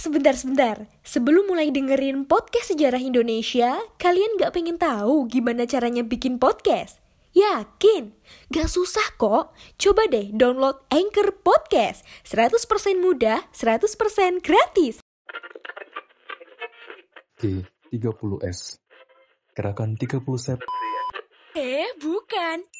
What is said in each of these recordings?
sebentar-sebentar. Sebelum mulai dengerin podcast sejarah Indonesia, kalian gak pengen tahu gimana caranya bikin podcast? Yakin? Gak susah kok. Coba deh download Anchor Podcast. 100% mudah, 100% gratis. G30S Gerakan 30 Sep Eh, bukan.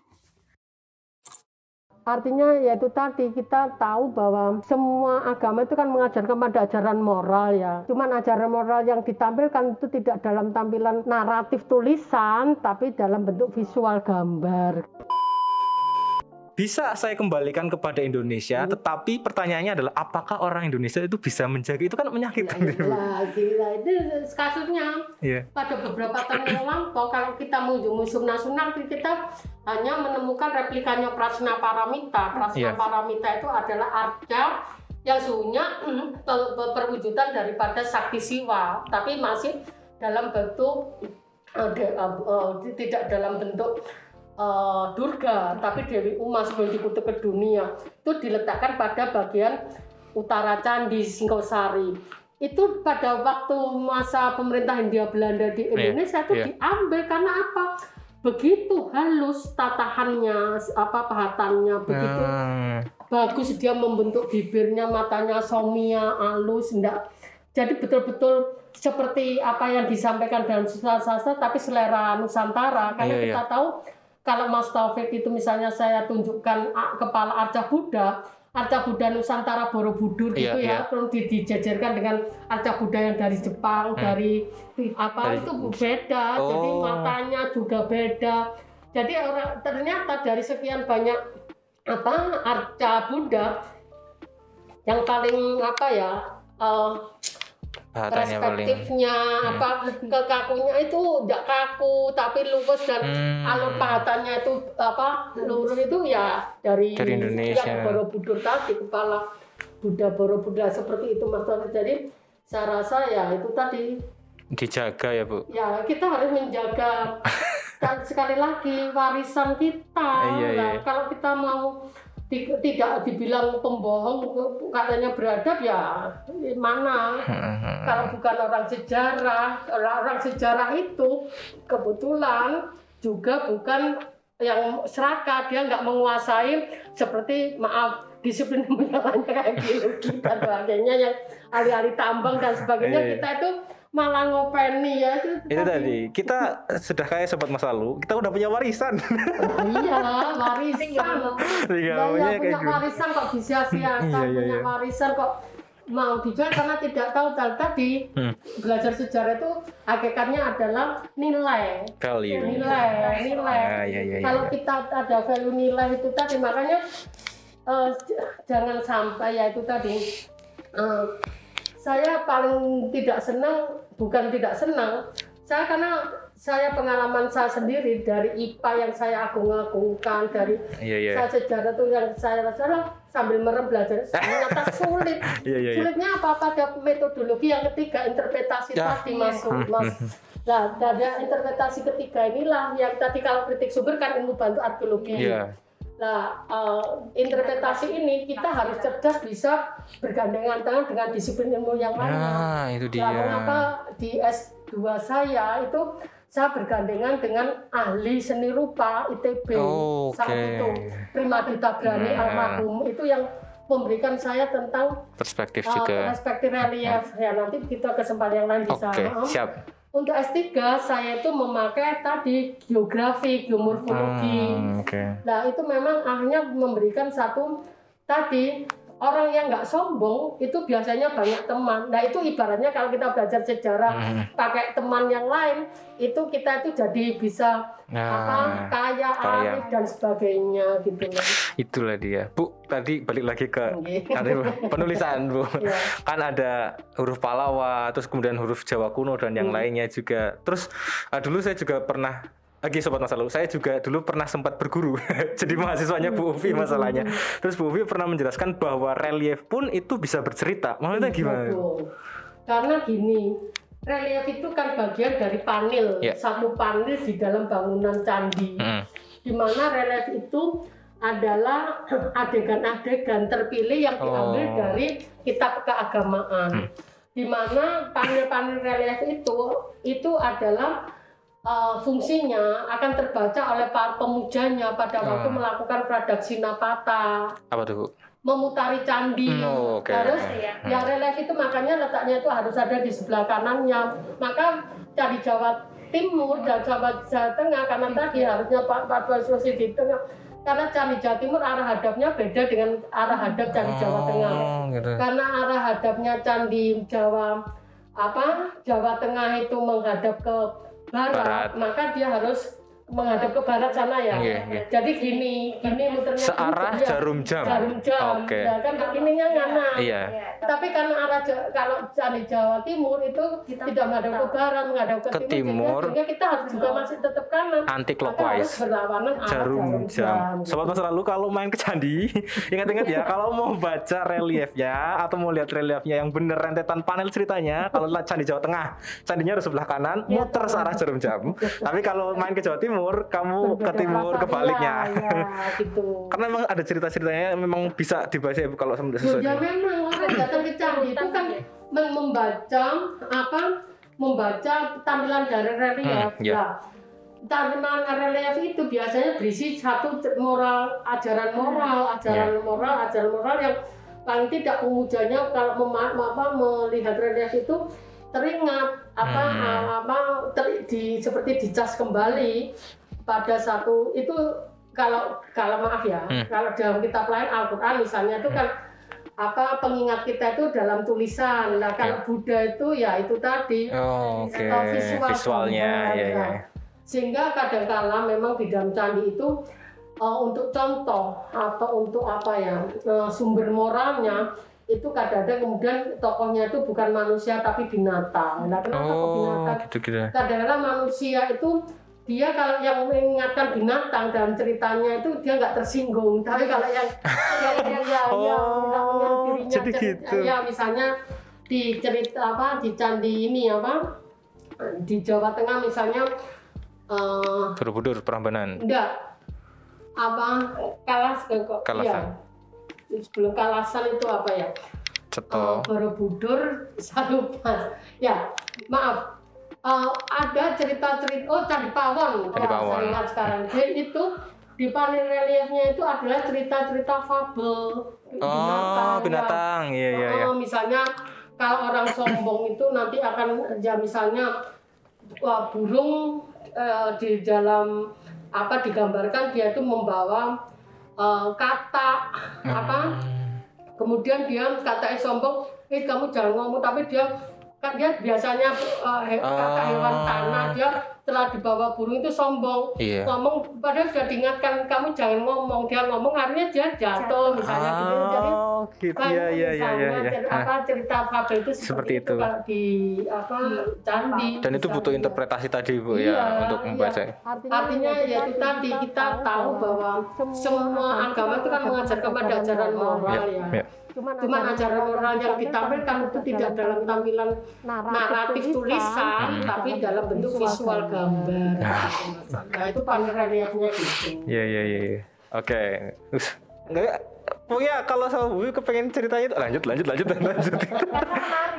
Artinya yaitu tadi kita tahu bahwa semua agama itu kan mengajarkan pada ajaran moral ya. Cuman ajaran moral yang ditampilkan itu tidak dalam tampilan naratif tulisan tapi dalam bentuk visual gambar. Bisa saya kembalikan kepada Indonesia, Hmm. tetapi pertanyaannya adalah apakah orang Indonesia itu bisa menjaga itu kan menyakitkan. Nah, gila itu kasusnya Iya. pada beberapa tahun yang lampau kalau kita menuju museum nasional kita hanya menemukan replikanya Prasna Paramita. Prasna Iya. Paramita itu adalah arca yang sesungguhnya mm, per- per- perwujudan daripada sakti siwa, tapi masih dalam bentuk eh, de- eh, eh, tidak dalam bentuk eh, Durga, tapi Dewi Uma sebelum dikutuk ke dunia itu diletakkan pada bagian utara Candi Singosari itu pada waktu masa pemerintah Hindia Belanda di Iya, Indonesia itu iya. diambil karena apa? Begitu halus tatahannya, apa pahatannya, begitu Hmm, bagus dia membentuk bibirnya, matanya somia, halus, enggak. Jadi betul-betul seperti apa yang disampaikan dalam sastra tapi selera Nusantara. Karena Iya, kita tahu kalau Mas Taufik itu misalnya saya tunjukkan kepala arca Buddha, arca Buddha Nusantara Borobudur Iya, gitu ya, iya. terus di- dijajarkan dengan arca Buddha yang dari Jepang, dari apa Dari- itu beda. Jadi Oh. matanya juga beda. Jadi orang ternyata dari sekian banyak apa arca Buddha yang paling apa ya eh, bahasannya paling. perspektifnya apa kekakunya itu tidak kaku tapi luwes dan Hmm. alur pahatannya itu apa lurus itu ya dari, Dari Indonesia. yang Borobudur tadi kepala Buddha Borobudur seperti itu Mas Taufik. jadi saya rasa ya itu tadi Dijaga ya bu. ya kita harus menjaga dan sekali lagi warisan kita Iya, Nah, iya. kalau kita mau tidak dibilang pembohong katanya beradab ya mana kalau bukan orang sejarah orang, orang sejarah itu kebetulan juga bukan yang serakah dia nggak menguasai seperti maaf disiplin ilmiahnya kayak biologi dan sebagainya yang ahli-ahli tambang dan sebagainya Iya, iya. kita itu malah ngopeni ya itu, Itu tadi kita sudah kayak sobat masa lalu, kita udah punya warisan. iya warisan Iya, Lah, maunya ya, kayak punya gitu. warisan kok disia-siakan Iya, iya, punya iya. warisan kok mau dijual karena tidak tahu tadi Hmm. belajar sejarah itu hakikatnya adalah nilai Value. nilai nilai Ah, iya, iya, iya, kalau iya. kita ada value nilai itu tadi makanya j- jangan sampai ya itu tadi eh, saya paling tidak senang bukan tidak senang saya karena saya pengalaman saya sendiri dari IPA yang saya agung-agungkan dari Iya iya. saya sejarah itu yang saya rasa sambil merem belajar ternyata sulit Iya iya iya. Sulitnya apa pada metodologi yang ketiga interpretasi Ya. tadi masuk mas. Nah, dari interpretasi ketiga inilah yang tadi kalau kritik sumber kan ilmu bantu arkeologi. Iya. Nah, eh, interpretasi ini kita harus cerdas bisa bergandengan tangan dengan disiplin ilmu yang lain. Nah, itu dia. Nah, mengapa di S2 saya itu saya bergandengan dengan ahli seni rupa ITB Oh, saat oke. itu Primadita Brani Hmm. almarhum itu yang memberikan saya tentang Perspektif uh, juga. perspektif relief ya nanti kita kesempatan yang lain bisa Oke, Um, siap. Untuk S3 saya itu memakai tadi geografi geomorfologi Hmm, Oke. Nah itu memang akhirnya memberikan satu tadi orang yang nggak sombong itu biasanya banyak teman. Nah itu ibaratnya kalau kita belajar sejarah Hmm. pakai teman yang lain itu kita itu jadi bisa apa Nah, kaya, kaya. arif dan sebagainya gitu loh. itulah dia. Bu, tadi balik lagi ke tadi penulisan, Bu. Ya. Kan ada huruf Palawa, terus kemudian huruf Jawa kuno dan yang Hmm. lainnya juga. Terus ah, dulu saya juga pernah Oke sobat masa lalu, saya juga dulu pernah sempat berguru jadi mahasiswanya Bu Ufi masalahnya. Terus Bu Ufi pernah menjelaskan bahwa relief pun itu bisa bercerita. Maksudnya gimana? Betul. Karena gini, relief itu kan bagian dari panel, Ya. satu panel di dalam bangunan candi. Mm. Di mana relief itu adalah adegan-adegan terpilih yang diambil Oh. dari kitab keagamaan. Di mana panel-panel relief itu itu adalah uh, fungsinya akan terbaca oleh para pemujanya pada waktu Ah. melakukan pradaksina pata Apa tuh Bu? memutari candi Hmm, oh, oke. harus Hmm. yang relief itu makanya letaknya itu harus ada di sebelah kanannya maka candi Jawa Timur dan Jawa, Jawa Tengah karena tadi harusnya Pak Pak Sulawesi di tengah karena candi Jawa Timur arah hadapnya beda dengan arah hadap candi Jawa Tengah Oh, gitu. karena arah hadapnya candi Jawa apa Jawa Tengah itu menghadap ke barat, Barat. maka dia harus menghadap ke barat sana ya Iya, iya. jadi gini gini muternya Searah gini, jarum jam. jarum jam Oke. ya kan begininya ngana Iya. tapi karena arah kalau candi Jawa Timur itu tidak menghadap ke barat menghadap ke, Ke timur, timur. sehingga, kita harus juga masih tetap kanan Anti clockwise. berlawanan arah Jarum jam. gitu. Sobat masa lalu kalau main ke candi, ingat-ingat ya kalau mau baca reliefnya atau mau lihat reliefnya yang bener rentetan panel ceritanya, kalau lihat candi Jawa Tengah, candinya harus sebelah kanan, Iya, muter searah jarum jam. Tapi kalau main ke Jawa Timur, kamu ke Berbeda timur belakang. kebaliknya. Iya, iya, gitu Karena memang ada cerita-ceritanya memang bisa dibaca ya Bu, kalau Loh, sesuai. ya memang orang datang ke candi itu kan mem- membaca apa membaca tampilan dari relief Hmm, ya. Nah, tampilan relief itu biasanya berisi satu moral ajaran moral ajaran Ya. moral ajaran moral yang paling tidak pemujanya kalau mema- apa, melihat relief itu teringat apa Hmm. uh, apa ter- di seperti dicas kembali pada satu itu kalau kalau maaf ya Hmm. kalau dalam kitab lain Al-Qur'an misalnya itu kan apa pengingat kita itu dalam tulisan. Nah, kalau Buddha itu ya itu tadi Oh, oke. atau visual Visualnya, gambar, ya, ya. nah. Sehingga kadangkala memang di dalam candi itu uh, untuk contoh atau untuk apa ya uh, sumber moralnya itu kadang-kadang kemudian tokohnya itu bukan manusia tapi binatang. Nah, kenapa Oh, binatang? gitu-gitu. kadang-kadang manusia itu dia kalau yang mengingatkan binatang dalam ceritanya itu dia nggak tersinggung tapi kalau yang yang yang ya, Oh, yang dirinya jadi cerita- gitu. ya misalnya di cerita apa di candi ini apa di Jawa Tengah misalnya eh Borobudur, Prambanan. enggak apa kalas kok Kalasan. iya. Sebelum kalasan itu apa ya Ceto. Oh, Borobudur saya lupa ya maaf Eh, ada cerita-cerita oh Candi Pawon Candi Pawon. saya ingat sekarang jadi itu di panel reliefnya itu adalah cerita-cerita fabel Oh, binatang. Iya, iya, iya. Oh, misalnya kalau orang sombong itu nanti akan ya misalnya wah, burung eh, di dalam apa digambarkan dia itu membawa eh, kata apa? Kemudian dia katanya sombong eh kamu jangan ngomong tapi dia kan dia biasanya eh, he- kata hewan tanah dia setelah dibawa burung itu sombong Iya. ngomong padahal sudah diingatkan kamu jangan ngomong dia ngomong akhirnya dia jatuh misalnya gitu jadi Oh, gitu. Iya, iya, iya, iya. iya. Nah, apa cerita fabel itu Seperti seperti, itu. itu kalau di apa candi Dan itu butuh misalnya. interpretasi tadi, Bu, Iya, ya, untuk iya. membaca. Artinya ya itu tadi kita tahu bahwa semua agama itu kan mengajarkan pada ajaran moral Ya, ya. ya. Cuman ajaran moral yang ditampilkan itu tidak dalam tampilan naratif tulisan, tapi dalam bentuk visual gambar. Nah itu panel reliefnya itu. Iya, iya, iya. iya. Oke. Enggak, pokoknya kalau sama Bu kepengen ceritanya itu lanjut, lanjut, lanjut, dan lanjut.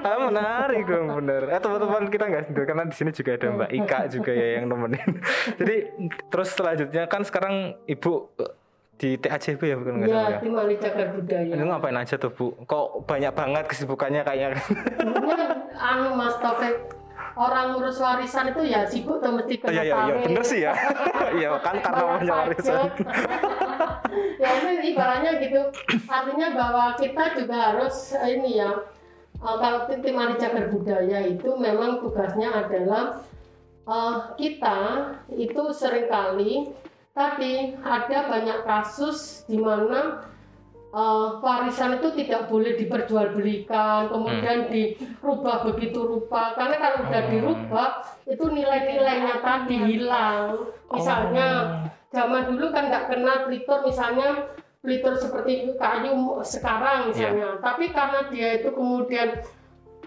ah, menarik dong, bener. Eh, teman-teman kita nggak karena di sini juga ada Mbak Ika juga ya yang nemenin. Jadi terus selanjutnya kan sekarang Ibu di TACB ya bukan nggak salah Ya, Cagar Budaya. Ini ngapain aja tuh Bu? Kok banyak banget kesibukannya kayaknya? Anu Mas Taufik orang ngurus warisan itu ya sibuk tuh mesti ke Iya iya iya bener sih ya. Iya kan karena punya warisan. ya ini ibaratnya gitu artinya bahwa kita juga harus ini ya eh, kalau tim Mari Cagar Budaya itu memang tugasnya adalah eh, kita itu sering kali tadi ada banyak kasus di mana eh, warisan itu tidak boleh diperjualbelikan, kemudian dirubah begitu rupa. Karena kalau udah dirubah, itu nilai-nilainya tadi hilang. Misalnya zaman dulu kan nggak kenal plitor, misalnya plitor seperti kayu sekarang misalnya. Tapi karena dia itu kemudian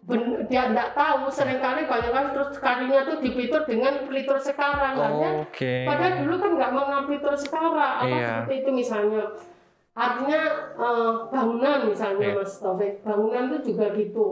ben- dia nggak tahu, sering kali banyak kan terus kayunya tuh dipelitor dengan plitor sekarang. Artinya Oke. Padahal dulu kan nggak mengenal plitor sekarang, apa Iya. seperti itu misalnya. Artinya eh, bangunan misalnya Iya. Mas Taufik, bangunan itu juga gitu.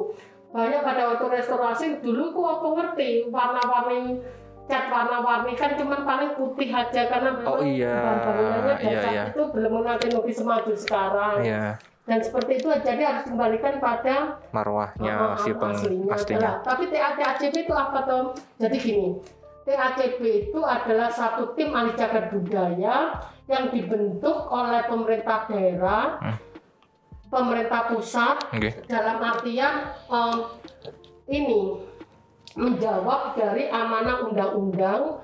Banyak pada waktu restorasi dulu kok aku ngerti warna-warni cat warna-warni kan cuman paling putih aja karena Oh, iya. bahan bangunannya Iya, iya. itu belum mengenal teknologi semaju sekarang. Iya, Dan seperti itu jadi harus kembalikan pada marwahnya Ah, si peng aslinya. pastinya. Lah, tapi TACB itu apa Tom? Jadi gini, TACB itu adalah satu tim ahli cagar budaya yang dibentuk oleh pemerintah daerah, Hmm. pemerintah pusat, Oke. dalam artian em, ini menjawab dari amanah undang-undang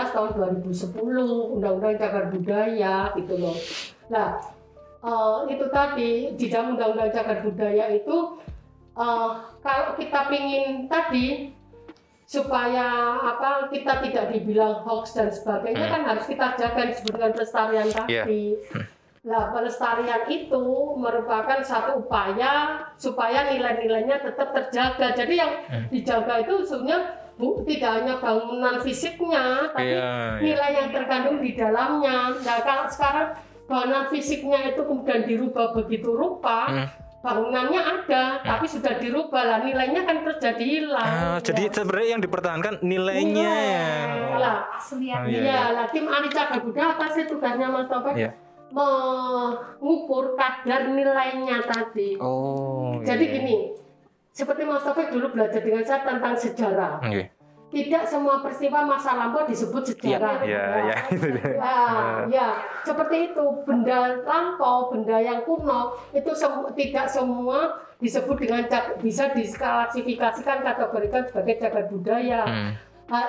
Tahun 2010 Undang-Undang Cagar Budaya gitu loh. Nah eh, itu tadi di dalam Undang-Undang Cagar Budaya itu eh, kalau kita pingin tadi supaya apa kita tidak dibilang hoax dan sebagainya kan harus kita jaga disebut dengan pelestarian tadi. Nah, pelestarian itu merupakan satu upaya supaya nilai-nilainya tetap terjaga. Jadi yang dijaga itu sebenarnya bu, tidak hanya bangunan fisiknya, tapi Iya, iya. nilai yang terkandung di dalamnya. Nah, kalau sekarang bangunan fisiknya itu kemudian dirubah begitu rupa, Hmm. bangunannya ada, tapi sudah dirubah lah nilainya kan terus jadi hilang. Ah, jadi Ya. sebenarnya yang dipertahankan nilainya ya. Lah, Oh, iya, Iya, lah tim ahli cagar budaya apa sih tugasnya Mas Taufik? Iya. Mengukur kadar nilainya tadi. Oh. Jadi iya. gini, seperti Mas Taufik dulu belajar dengan saya tentang sejarah. Oke. Tidak semua peristiwa masa lampau disebut sejarah. Iya, iya, dia. Ya, seperti itu benda lampau, benda yang kuno itu sem- tidak semua disebut dengan bisa diklasifikasikan kategorikan sebagai cagar budaya. Hmm.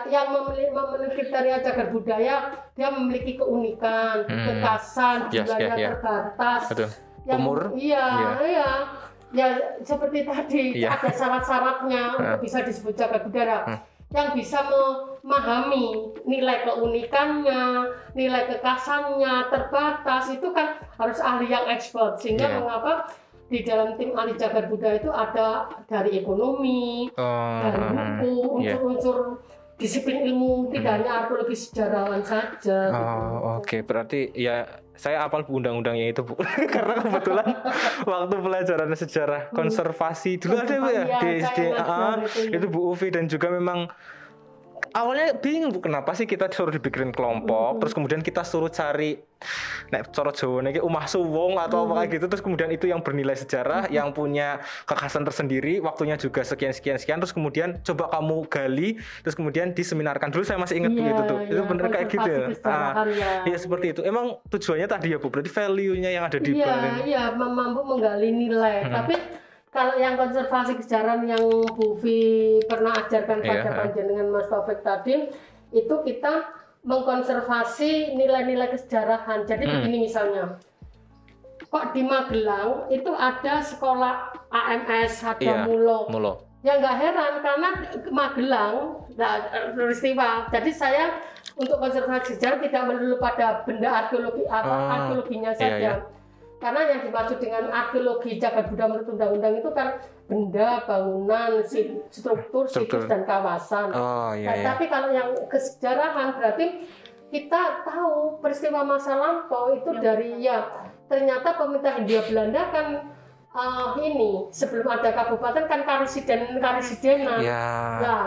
Yang memiliki, memenuhi kriteria cagar budaya dia memiliki keunikan, Hmm. kekasan, Yes, jumlahnya yeah, yeah. terbatas. Betul. Yang- Umur? Iya, Iya. iya. Ya seperti tadi Iya. ada syarat-syaratnya untuk bisa disebut cagar budaya. Hmm. Yang bisa memahami nilai keunikannya, nilai kekasannya terbatas itu kan harus ahli yang expert. Sehingga Iya. mengapa di dalam tim ahli cagar budaya itu ada dari ekonomi, Oh. dari buku, Iya. unsur-unsur disiplin ilmu, tidak hanya arkeologi sejarawan saja. gitu. Oh, oke. Berarti ya saya apal undang-undangnya itu, Bu. Karena kebetulan waktu pelajaran sejarah konservasi dulu ada Bu ya Iya, di SD. Ah, itu, ya. itu Bu Uvi dan juga memang awalnya bingung Bu kenapa sih kita suruh dibikin kelompok, terus kemudian kita suruh cari nek coro Jawa nih umah suwung atau apa kayak gitu. Terus kemudian itu yang bernilai sejarah yang punya kekhasan tersendiri waktunya juga sekian sekian sekian. Terus kemudian coba kamu gali terus kemudian diseminarkan. Dulu saya masih ingat Iya, begitu tuh. Itu iya, bener kayak gitu ya? Kesejarahan, ya. Iya seperti itu. Emang tujuannya tadi ya Bu, berarti value-nya yang ada di Iya, Balen. iya, mampu menggali nilai. Hmm. Tapi kalau yang konservasi kesejarahan yang Bu Vi pernah ajarkan pada Iya, panjenengan Mas Taufik tadi, itu kita mengkonservasi nilai-nilai kesejarahan. Jadi Hmm. begini misalnya, kok di Magelang itu ada sekolah AMS, ada Iya, Mulo. Mulo. Ya nggak heran karena Magelang, nah, peristiwa. Jadi saya untuk konservasi sejarah tidak melulu pada benda arkeologi apa Ah, arkeologinya iya, saja. iya. Karena yang dimaksud dengan arkeologi cagar budaya menurut undang-undang itu kan benda, bangunan, struktur, Struktur. situs dan kawasan. Oh Nah, iya iya. Tapi kalau yang kesejarahan berarti kita tahu peristiwa masa lampau itu dari ya ternyata pemerintah Hindia Belanda kan eh, ini sebelum ada kabupaten kan karesiden karesidenan. Ya. Nah,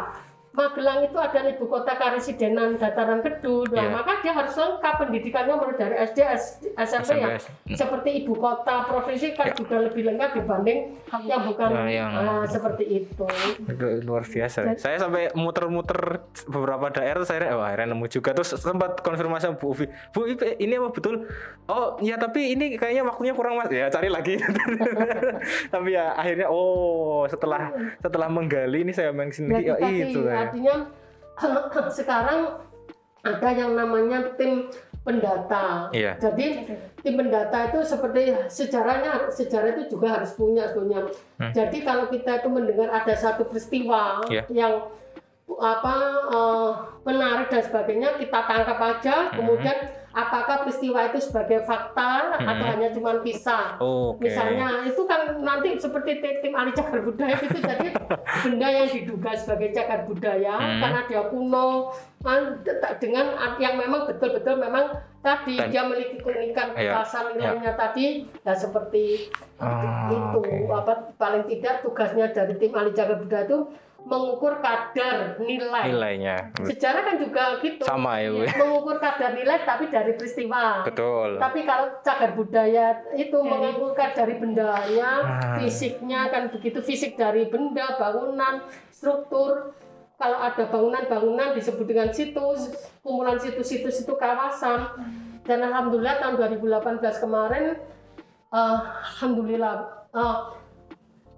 Magelang itu adalah ibu kota karesidenan dataran kedua, Iya. maka dia harus lengkap pendidikannya mulai dari SD, SMP ya. SMP. Seperti ibu kota provinsi kan Ya. juga lebih lengkap dibanding yang bukan Nah, yang- ah, seperti itu. Itu luar biasa. Saya sampai muter-muter beberapa daerah akhirnya, wah, akhirnya nemu juga. Terus sempat konfirmasi sama Bu Uvi. Bu, ini ini apa betul? Oh, ya tapi ini kayaknya waktunya kurang mas. Ya cari lagi. tapi ya akhirnya, oh setelah setelah menggali ini saya main sini. Ya, Ya, itu ya. Artinya sekarang ada yang namanya tim pendata. Iya. Jadi tim pendata itu seperti sejarahnya sejarah itu juga harus punya sebenarnya. Hmm. Jadi kalau kita itu mendengar ada satu peristiwa Iya. yang apa eh, menarik dan sebagainya kita tangkap aja Hmm. kemudian apakah peristiwa itu sebagai fakta atau Hmm. hanya cuma kisah Oke. Misalnya itu kan nanti seperti tim, ahli cagar budaya itu jadi benda yang diduga sebagai cagar budaya Hmm. karena dia kuno dengan yang memang betul-betul memang tadi Dan- dia memiliki keunikan Iya, nilainya tadi ya seperti Ah, itu oke. apa paling tidak tugasnya dari tim ahli cagar budaya itu mengukur kadar nilai. Nilainya. Sejarah kan juga gitu. Sama ya, Bu. Mengukur kadar nilai tapi dari peristiwa. Betul. Tapi kalau cagar budaya itu mengukurkan dari bendanya, Ah. fisiknya kan begitu fisik dari benda, bangunan, struktur. Kalau ada bangunan-bangunan disebut dengan situs, kumpulan situs-situs itu kawasan. Dan alhamdulillah tahun 2018 kemarin, eh, alhamdulillah eh,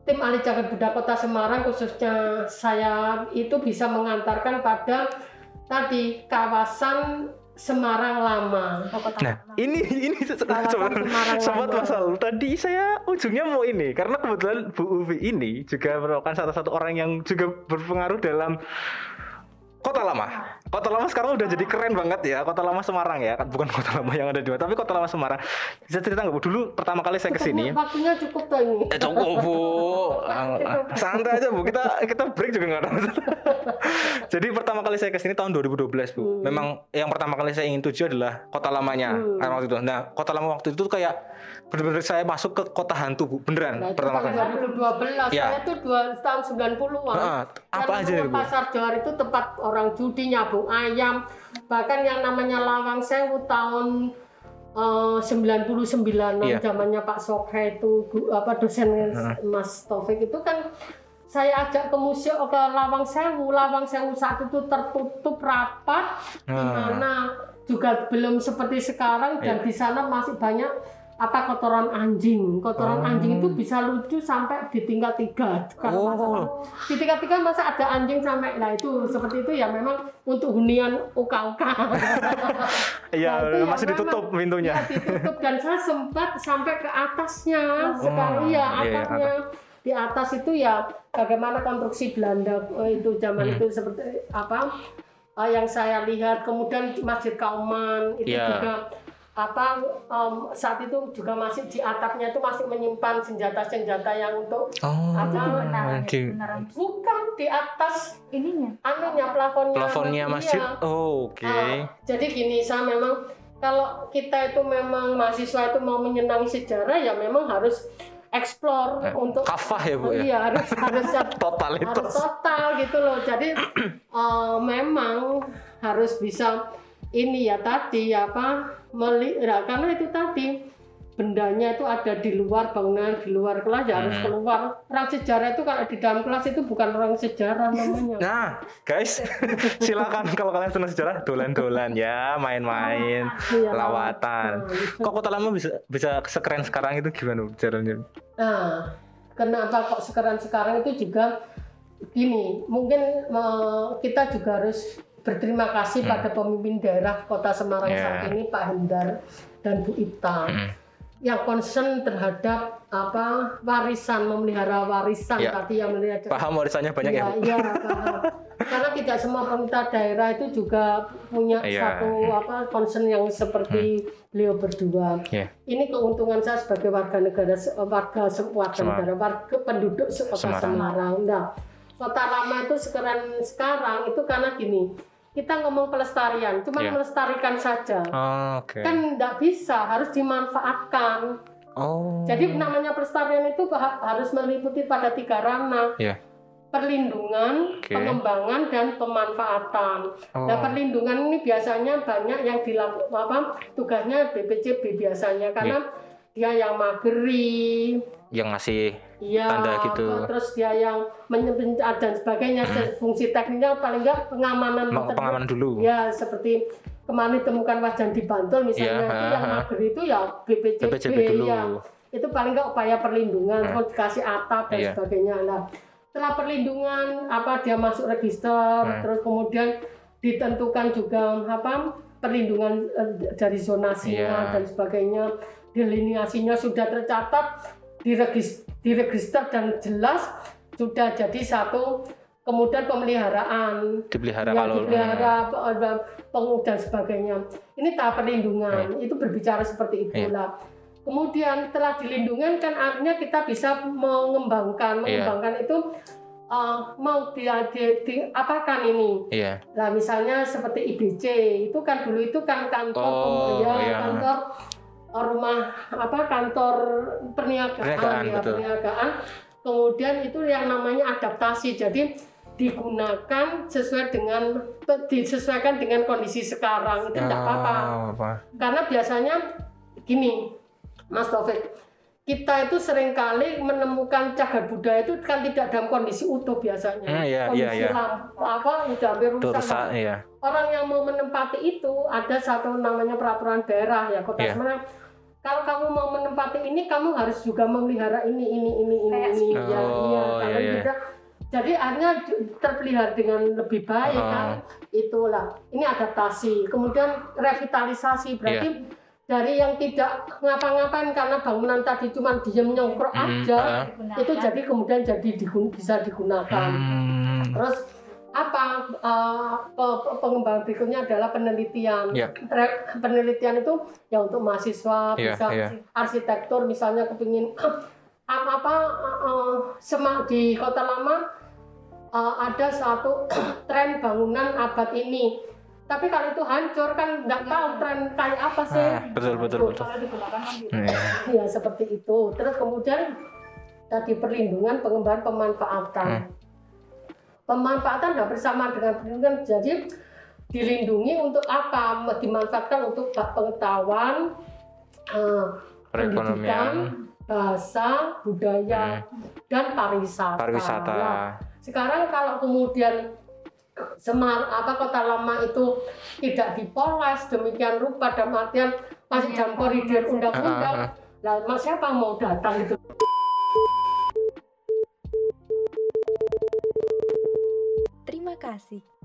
tim ahli cagar budaya Kota Semarang khususnya saya itu bisa mengantarkan pada tadi kawasan Semarang Lama. Nah, ini ini Kawasan sobat Semarang sobat Lama. masal. Tadi saya ujungnya mau ini karena kebetulan Bu Uvi ini juga merupakan salah satu orang yang juga berpengaruh dalam Kota Lama. Kota Lama sekarang udah jadi keren banget ya. Kota Lama Semarang ya, kan bukan Kota Lama yang ada di mana, tapi Kota Lama Semarang. Bisa cerita nggak Bu? Dulu pertama kali saya ke sini. Waktunya cukup tuh ini. Eh, cukup bu, Ah, ah, santai aja bu. Kita kita break juga nggak ada masalah. Jadi pertama kali saya ke sini tahun 2012 bu. Memang yang pertama kali saya ingin tuju adalah kota lamanya ah, waktu itu. Nah kota lama waktu itu tuh kayak bener-bener saya masuk ke kota hantu bu, beneran Nah, pertama tahun kali. 2012, Ya. saya tuh dua, tahun 90-an. Ah, apa aja Bu? Pasar Johar itu tempat orang judi, nyabung ayam. Bahkan yang namanya Lawang Sewu tahun eh, 99 Iya. zamannya Pak Sokhe itu gu- apa dosen Mas Taufik itu kan saya ajak ke museum ke Lawang Sewu. Lawang Sewu saat itu tertutup rapat di Ah. mana juga belum seperti sekarang dan Iya. di sana masih banyak apa kotoran anjing. Kotoran Oh. anjing itu bisa lucu sampai di tingkat tiga. Kalau Oh. Di tingkat tiga masa ada anjing sampai nah itu seperti itu ya memang untuk hunian uka-uka. Iya Nah, yang masih ditutup memang- pintunya. Iya, ditutup dan saya sempat sampai ke atasnya. Oh, ya iya, iya, atasnya di atas itu ya bagaimana konstruksi Belanda eh, itu zaman Hmm. itu seperti apa eh, yang saya lihat. Kemudian Masjid Kauman itu Iya. juga apa em, saat itu juga masih di atapnya itu masih menyimpan senjata-senjata yang untuk Oh, apa di bukan di atas Ininya. anunya plafonnya plafonnya masjid. Iya. Oh, Oke. Ah, jadi gini saya memang kalau kita itu memang mahasiswa itu mau menyenangi sejarah ya memang harus explore Eh, untuk Kafah ya bu ya. iya harus harus harus Totalitas. total gitu loh jadi eh, memang harus bisa ini ya tadi apa meli ya, karena itu tadi bendanya itu ada di luar bangunan di luar kelas ya harus Hmm. keluar orang sejarah itu kalau di dalam kelas itu bukan orang sejarah namanya Nah, guys, silakan kalau kalian senang sejarah, dolan-dolan ya, main-main, Iya, lawatan. lawatan. Kok kota lama bisa bisa sekeren sekarang itu gimana caranya? Nah, kenapa kok sekarang sekarang itu juga gini, mungkin eh, kita juga harus berterima kasih Hmm. pada pemimpin daerah Kota Semarang Ya. saat ini Pak Hendar dan Bu Ita Hmm. yang concern terhadap apa warisan memelihara warisan Ya. tadi yang melihara Paham warisannya banyak ya, Bu? iya, paham. Karena tidak semua pemerintah daerah itu juga punya Iya. satu apa concern yang seperti beliau berdua. Iya. Ini keuntungan saya sebagai warga negara warga se- warga Semarang. negara warga penduduk kota Semarang. Semarang. Nah, kota lama itu sekarang sekarang itu karena gini, kita ngomong pelestarian, cuma Iya. melestarikan saja. Oh, Oke. Kan tidak bisa, harus dimanfaatkan. Oh. Jadi namanya pelestarian itu ha- harus meliputi pada tiga ranah. Iya. Perlindungan, Oke. pengembangan, dan pemanfaatan. Oh. Nah, perlindungan ini biasanya banyak yang dilakukan apa tugasnya BPCB biasanya karena dia yang mageri, yang ngasih Iya, Tanda gitu. terus dia yang menyebentar dan sebagainya. Fungsi teknisnya paling enggak pengamanan. Peng- pengamanan dulu. Ya, seperti kemarin ditemukan wajan di Bantul misalnya Iya, itu ha, yang mager itu ya BPCB, BPCB dulu. ya. Itu paling enggak upaya perlindungan, Hmm. dikasih atap dan Iya. sebagainya. Nah, setelah perlindungan apa dia masuk register, Hmm. terus kemudian ditentukan juga apa perlindungan eh, dari zonasinya Iya. dan sebagainya, delineasinya sudah tercatat diregister dan jelas sudah jadi satu kemudian pemeliharaan dipelihara ya, kalau dipelihara pe- pe- peng- dan sebagainya ini tahap perlindungan itu berbicara seperti Iya. itulah kemudian setelah dilindungan kan artinya kita bisa mengembangkan Iya. mengembangkan itu eh, mau di, di- apakan ini Iya. Nah, misalnya seperti IBC itu kan dulu itu kan kantor Oh, ya, iya. kantor rumah apa kantor perniagaan, Perniagaan, ya, betul. perniagaan. Kemudian itu yang namanya adaptasi. Jadi digunakan sesuai dengan disesuaikan dengan kondisi sekarang itu tidak apa-apa. Oh, apa. Karena biasanya gini, Mas Taufik, kita itu sering kali menemukan cagar budaya itu kan tidak dalam kondisi utuh biasanya. Hmm, iya, kondisi iya, iya. lam- apa udah hampir rusak. rusak ya. Orang yang mau menempati itu ada satu namanya peraturan daerah ya Kota Iya. Semarang. Kalau kamu mau menempati ini, kamu harus juga memelihara ini, ini, ini, ini, Kayak ini. Oh, ya, iya. Kalau iya, iya. tidak, jadi akhirnya terpelihara dengan lebih baik Oh. kan. Itulah. Ini adaptasi. Kemudian revitalisasi berarti Iya. Dari yang tidak ngapa-ngapain karena bangunan tadi cuma diem nyongkrok Hmm, aja, ah. itu jadi kemudian jadi digun- bisa digunakan. Hmm. Terus apa eh, pe- pengembangan berikutnya adalah penelitian. Re- Penelitian itu ya untuk mahasiswa Iya, bisa iya. arsitektur misalnya kepingin apa apa eh, semak di kota lama eh, ada satu tren bangunan abad ini. Tapi kalau itu hancur kan nggak tahu tren kayak apa sih. Ah, betul, betul, betul. Kalau digunakan kan gitu. Iya. Ya seperti itu. Terus kemudian tadi perlindungan, pengembangan, pemanfaatan. Hmm. Pemanfaatan hampir sama dengan perlindungan. Jadi dilindungi untuk apa? Dimanfaatkan untuk pengetahuan, eh, pendidikan, Perekonomian, bahasa, budaya, dan pariwisata. Hmm. pariwisata. Nah, sekarang kalau kemudian Semar apa kota lama itu tidak dipoles demikian rupa dalam artian masih dalam koridor undang-undang. ah, Lah, mas siapa mau datang itu? Terima kasih.